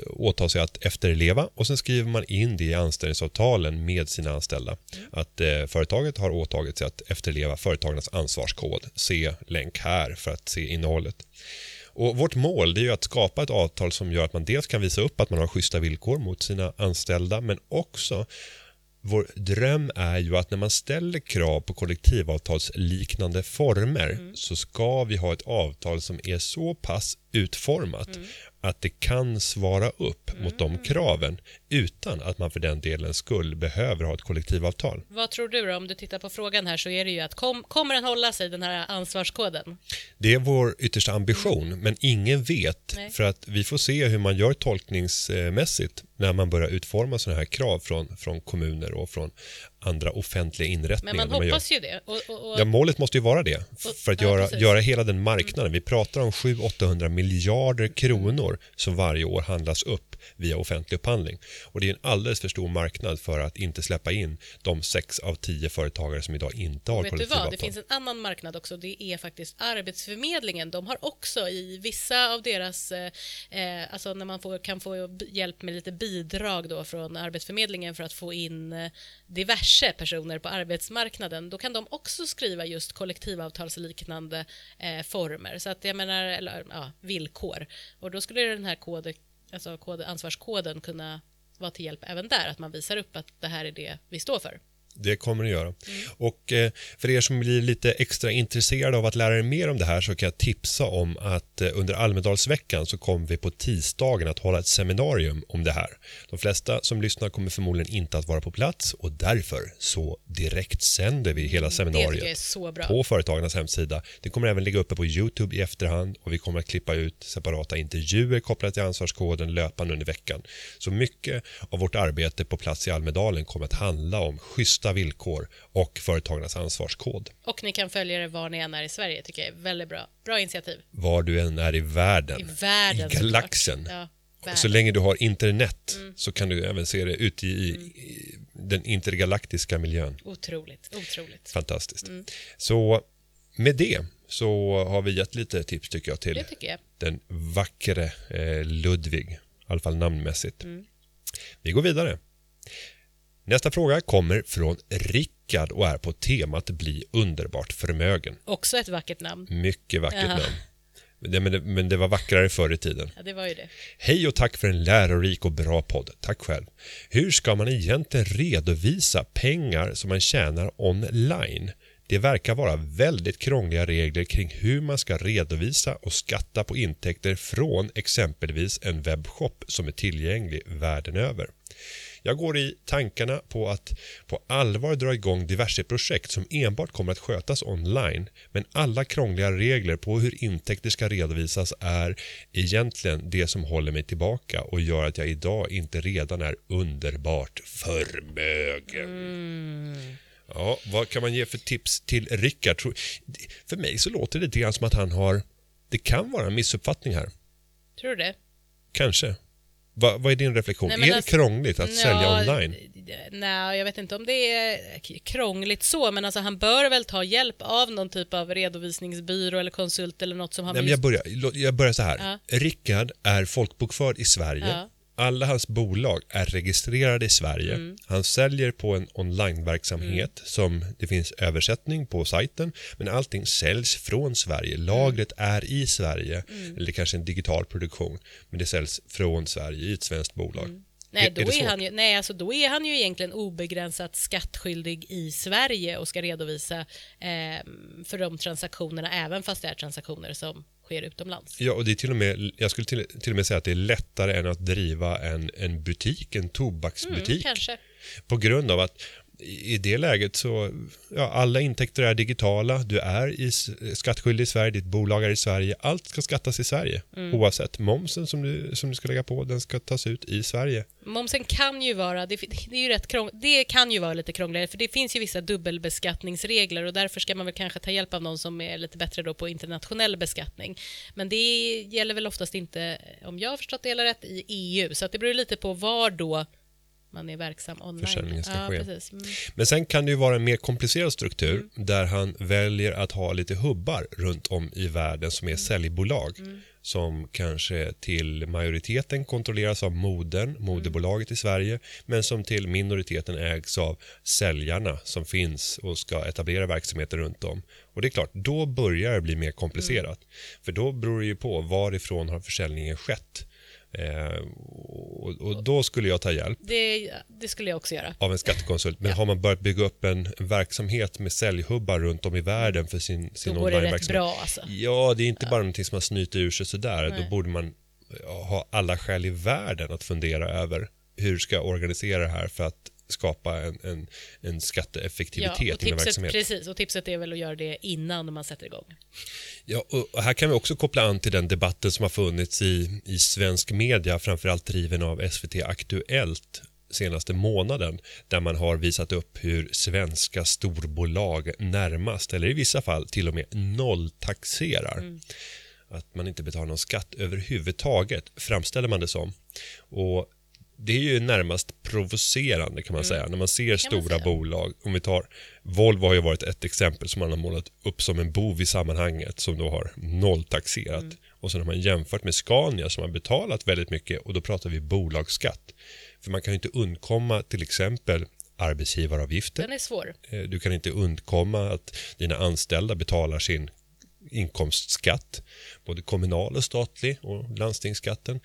åta sig att efterleva och sen skriver man in det i anställningsavtalen med sina anställda. Att eh, företaget har åtagit sig att efterleva företagarnas ansvarskod. Se länk här för att se innehållet. Och vårt mål det är ju att skapa ett avtal som gör att man dels kan visa upp att man har schyssta villkor mot sina anställda men också vår dröm är ju att när man ställer krav på kollektivavtalsliknande former så ska vi ha ett avtal som är så pass utformat att det kan svara upp mot de kraven utan att man för den delen skull behöver ha ett kollektivavtal. Vad tror du då? Om du tittar på frågan här så är det ju att kom, kommer den hålla sig den här ansvarskoden? Det är vår yttersta ambition, men ingen vet Nej. för att vi får se hur man gör tolkningsmässigt när man börjar utforma sådana här krav från, från kommuner och från andra offentliga Men inrättningar. man när man hoppas ju det. Och, och, och, Ja, målet måste ju vara det. För att ja, göra, precis. Göra hela den marknaden. Vi pratar om 700-800 miljarder kronor som varje år handlas upp via offentlig upphandling. Och det är en alldeles för stor marknad för att inte släppa in de sex av tio företagare som idag inte har Vet du kollektivavtal. vad, det finns en annan marknad också. Det är faktiskt Arbetsförmedlingen. De har också i vissa av deras, eh, eh, alltså när man får, kan få hjälp med lite bidrag då från Arbetsförmedlingen för att få in eh, diverse personer på arbetsmarknaden, då kan de också skriva just kollektivavtalsliknande eh, former. Så att jag menar, eller ja, villkor. Och då skulle den här kod, alltså kod, ansvarskoden kunna vara till hjälp även där, att man visar upp att det här är det vi står för. Det kommer det göra. Mm. Och eh, för er som blir lite extra intresserade av att lära er mer om det här så kan jag tipsa om att eh, under Almedalsveckan så kommer vi på tisdagen att hålla ett seminarium om det här. De flesta som lyssnar kommer förmodligen inte att vara på plats och därför så direkt sänder vi hela Mm, seminariet på Företagarnas hemsida. Det kommer även ligga uppe på Youtube i efterhand och vi kommer att klippa ut separata intervjuer kopplade till ansvarskoden löpande under veckan. Så mycket av vårt arbete på plats i Almedalen kommer att handla om schyssta villkor och Företagarnas ansvarskod. Och ni kan följa det var ni än är i Sverige, tycker jag är väldigt bra. Bra initiativ. Var du än är i världen, I världen i galaxen. Ja, Så världen. Mm. länge du har internet så kan du även se det ute i, i den intergalaktiska miljön. Otroligt, otroligt. Fantastiskt. Mm. Så med det så har vi gett lite tips tycker jag till tycker jag. den vackre eh, Ludvig, i alla fall namnmässigt. Mm. Vi går vidare. Nästa fråga kommer från Rickard och är på temat bli underbart förmögen. Också ett vackert namn. Mycket vackert Jaha. namn. Men, det, men det var vackrare förr i tiden. Ja, det var ju det. Hej och tack för en lärorik och bra podd. Tack själv. Hur ska man egentligen redovisa pengar som man tjänar online? Det verkar vara väldigt krångliga regler kring hur man ska redovisa och skatta på intäkter från exempelvis en webbshop som är tillgänglig världen över. Jag går i tankarna på att på allvar dra igång diverse projekt som enbart kommer att skötas online men alla krångliga regler på hur intäkter ska redovisas är egentligen det som håller mig tillbaka och gör att jag idag inte redan är underbart förmögen. Ja, vad kan man ge för tips till Rickard? För mig så låter det lite grann som att han har det kan vara en missuppfattning här. Tror du det? Kanske. Va, vad är din reflektion? Nej, är det alltså- krångligt att sälja online? Nej, jag vet inte om det är krångligt så, men alltså han bör väl ta hjälp av någon typ av redovisningsbyrå eller konsult eller något som har Nej, men jag, börjar, jag börjar så här. Ja. Rickard är folkbokförd i Sverige. Ja. Alla hans bolag är registrerade i Sverige. Mm. Han säljer på en onlineverksamhet som det finns översättning på sajten. Men allting säljs från Sverige. Lagret Mm. är i Sverige. Eller kanske en digital produktion. Men det säljs från Sverige i ett svenskt bolag. Mm. Nej, Är- då är är, han ju, nej, alltså då är han ju egentligen obegränsat skattskyldig i Sverige och ska redovisa eh, för de transaktionerna, även fast det är transaktioner som sker utomlands. Ja, och det är till och med, jag skulle till, till och med säga att det är lättare än att driva en, en butik, en tobaksbutik. Mm, kanske. På grund av att i det läget så, ja, alla intäkter är digitala, du är i, skattskyldig i Sverige, ditt bolag är i Sverige, allt ska skattas i Sverige. Mm. Oavsett, momsen som du, som du ska lägga på, den ska tas ut i Sverige. Momsen kan ju vara, det, det, är ju rätt krång, det kan ju vara lite krångligare för det finns ju vissa dubbelbeskattningsregler och därför ska man väl kanske ta hjälp av någon som är lite bättre då på internationell beskattning. Men det gäller väl oftast inte, om jag har förstått det hela rätt, i EU. Så att det beror lite på var då man är verksam online. Försäljningen ska ja, ske. Precis. Mm. Men sen kan det ju vara en mer komplicerad struktur Mm. där han väljer att ha lite hubbar runt om i världen som Mm. är säljbolag som kanske till majoriteten kontrolleras av modern, moderbolaget i Sverige men som till minoriteten ägs av säljarna som finns och ska etablera verksamheter runt om. Och det är klart, då börjar det bli mer komplicerat. För då beror det ju på varifrån har försäljningen skett. Eh, och, och då skulle jag ta hjälp Det, det skulle jag också göra. av en skattekonsult. Men har man börjat bygga upp en verksamhet med säljhubbar runt om i världen för sin, sin Då går det rätt onlineverksamhet. bra alltså. Ja, det är inte bara någonting som man snyter ur sig sådär. Då Nej. borde man ja, ha alla skäl i världen att fundera över hur ska jag organisera det här för att skapa en, en, en skatteeffektivitet min tipset, verksamhet. precis, och tipset är väl att göra det innan man sätter igång. Ja, och här kan vi också koppla an till den debatten som har funnits i, i svensk media, framförallt driven av SVT Aktuellt senaste månaden där man har visat upp hur svenska storbolag närmast, eller i vissa fall till och med nolltaxerar. Att man inte betalar någon skatt överhuvudtaget, framställer man det som. Och det är ju närmast provocerande kan man säga när man ser man stora säga. bolag. Om vi tar Volvo har ju varit ett exempel som man har målat upp som en bov i sammanhanget som då har nolltaxerat. Och sen har man jämfört med Scania som har betalat väldigt mycket och då pratar vi bolagsskatt. För man kan ju inte undkomma till exempel arbetsgivaravgifter. Den är svår. Eh, Du kan inte undkomma att dina anställda betalar sin inkomstskatt, både kommunal och statlig och landstingsskatten.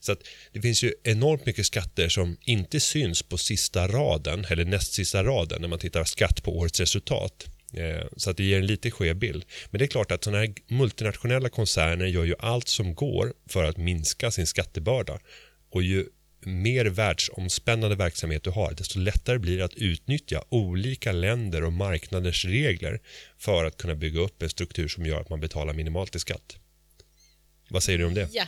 Så att det finns ju enormt mycket skatter som inte syns på sista raden eller näst sista raden när man tittar skatt på årets resultat. Eh, så att det ger en lite skev bild. Men det är klart att sådana här multinationella koncerner gör ju allt som går för att minska sin skattebörda. Och ju mer världsomspännande verksamhet du har, desto lättare blir det att utnyttja olika länder och marknaders regler för att kunna bygga upp en struktur som gör att man betalar minimalt i skatt. Vad säger du om det? Ja.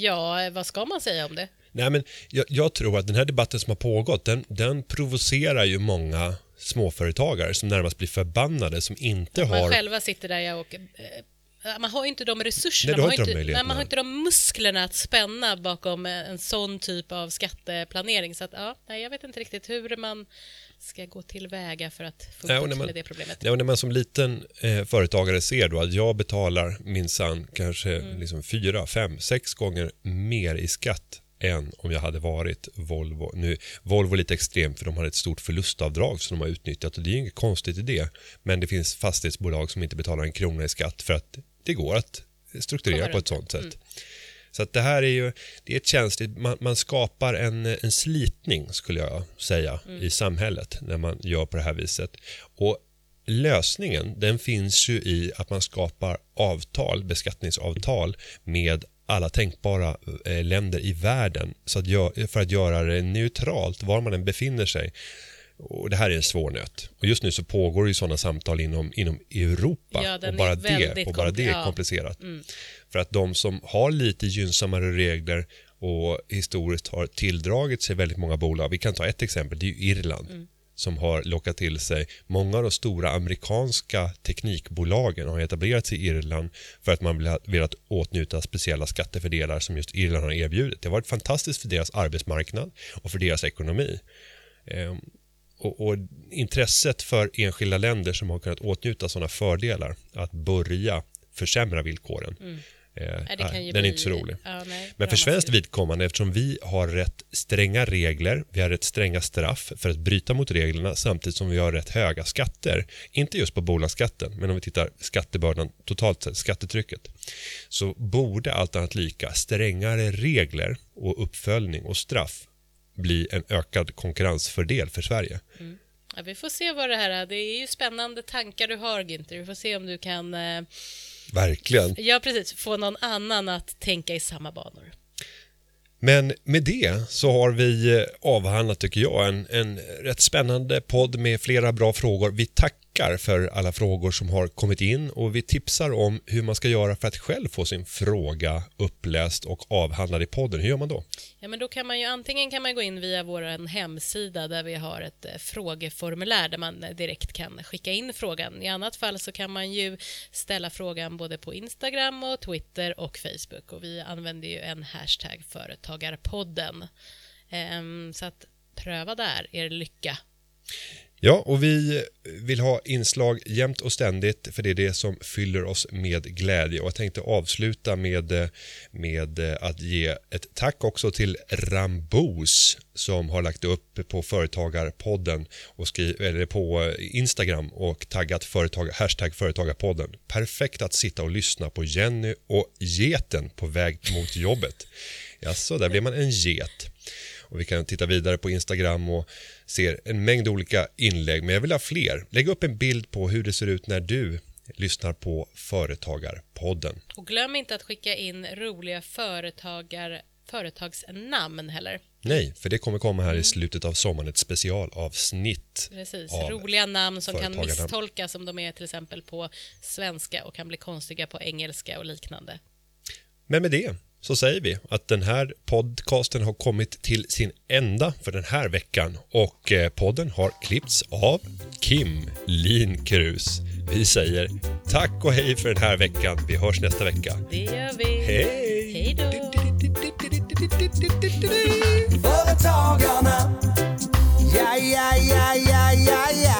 Ja, vad ska man säga om det? Nej, men jag, jag tror att den här debatten som har pågått, den, den provocerar ju många småföretagare som närmast blir förbannade som inte Man har själva sitter där och... eh, Man har inte de resurserna, Nej, du har man, inte de nej, man har inte de musklerna att spänna bakom en sån typ av skatteplanering. Så att, ja, nej, jag vet inte riktigt hur man ska gå tillväga för att få bukt med det problemet. Ja, och när man som liten eh, företagare ser då att jag betalar minsann kanske liksom fyra, fem, sex gånger mer i skatt än om jag hade varit Volvo. Nu är Volvo lite extremt för de har ett stort förlustavdrag som de har utnyttjat och det är inget konstigt i det. Men det finns fastighetsbolag som inte betalar en krona i skatt för att det går att strukturera på ett sånt sätt. Så att det här är ju det är ett känsligt, man, man skapar en, en slitning skulle jag säga i samhället när man gör på det här viset. Och lösningen den finns ju i att man skapar avtal, beskattningsavtal med alla tänkbara eh, länder i världen så att gö- för att göra det neutralt var man än befinner sig. Och det här är en svår nöt. Och just nu så pågår ju sådana samtal inom, inom Europa Ja, och bara, det, och bara det är ja. komplicerat. För att de som har lite gynnsammare regler och historiskt har tilldragit sig väldigt många bolag. Vi kan ta ett exempel, det är ju Irland som har lockat till sig många av de stora amerikanska teknikbolagen har etablerat sig i Irland för att man velat åtnjuta speciella skattefördelar som just Irland har erbjudit. Det har varit fantastiskt för deras arbetsmarknad och för deras ekonomi. Ehm, och, och intresset för enskilda länder som har kunnat åtnjuta sådana fördelar att börja försämra villkoren. Mm. Nej, det kan ju den är bli- inte så rolig. Ja, nej, Men för svenskt vidkommande, eftersom vi har rätt stränga regler, vi har rätt stränga straff för att bryta mot reglerna samtidigt som vi har rätt höga skatter, inte just på bolagsskatten, men om vi tittar skattebördan totalt sett, skattetrycket, så borde allt annat lika strängare regler och uppföljning och straff bli en ökad konkurrensfördel för Sverige. Ja, vi får se vad det här är. Det är ju spännande tankar du har, Günther. Vi får se om du kan eh, Verkligen. ja, precis, få någon annan att tänka i samma banor. Men med det så har vi eh, avhandlat, tycker jag, en, en rätt spännande podd med flera bra frågor. Vi tackar för alla frågor som har kommit in och vi tipsar om hur man ska göra för att själv få sin fråga uppläst och avhandlad i podden. Hur gör man då? Ja, men då kan man ju antingen kan man gå in via vår hemsida där vi har ett eh, frågeformulär där man eh, direkt kan skicka in frågan. I annat fall så kan man ju ställa frågan både på Instagram och Twitter och Facebook och vi använder ju en hashtag företagarpodden. Ehm, så att pröva där, er lycka. Ja, och vi vill ha inslag jämt och ständigt för det är det som fyller oss med glädje. Och jag tänkte avsluta med, med att ge ett tack också till Rambos som har lagt upp på Företagarpodden och skriv, eller på Instagram och taggat företag, hashtag Företagarpodden. Perfekt att sitta och lyssna på Jenny och geten på väg mot jobbet. Jaså, där blir man en get. Och vi kan titta vidare på Instagram och ser en mängd olika inlägg, men jag vill ha fler. Lägg upp en bild på hur det ser ut när du lyssnar på Företagarpodden. Och glöm inte att skicka in roliga företagar, företagsnamn heller. Nej, för det kommer komma här i slutet av sommaren ett specialavsnitt. Precis, roliga namn som kan misstolkas om de är till exempel på svenska och kan bli konstiga på engelska och liknande. Men med det så säger vi att den här podcasten har kommit till sin ända för den här veckan och eh, podden har klippts av Kim Linkrus. Vi säger tack och hej för den här veckan. Vi hörs nästa vecka. Det gör vi. Hej! Hej då! Företagarna. Ja, ja, ja,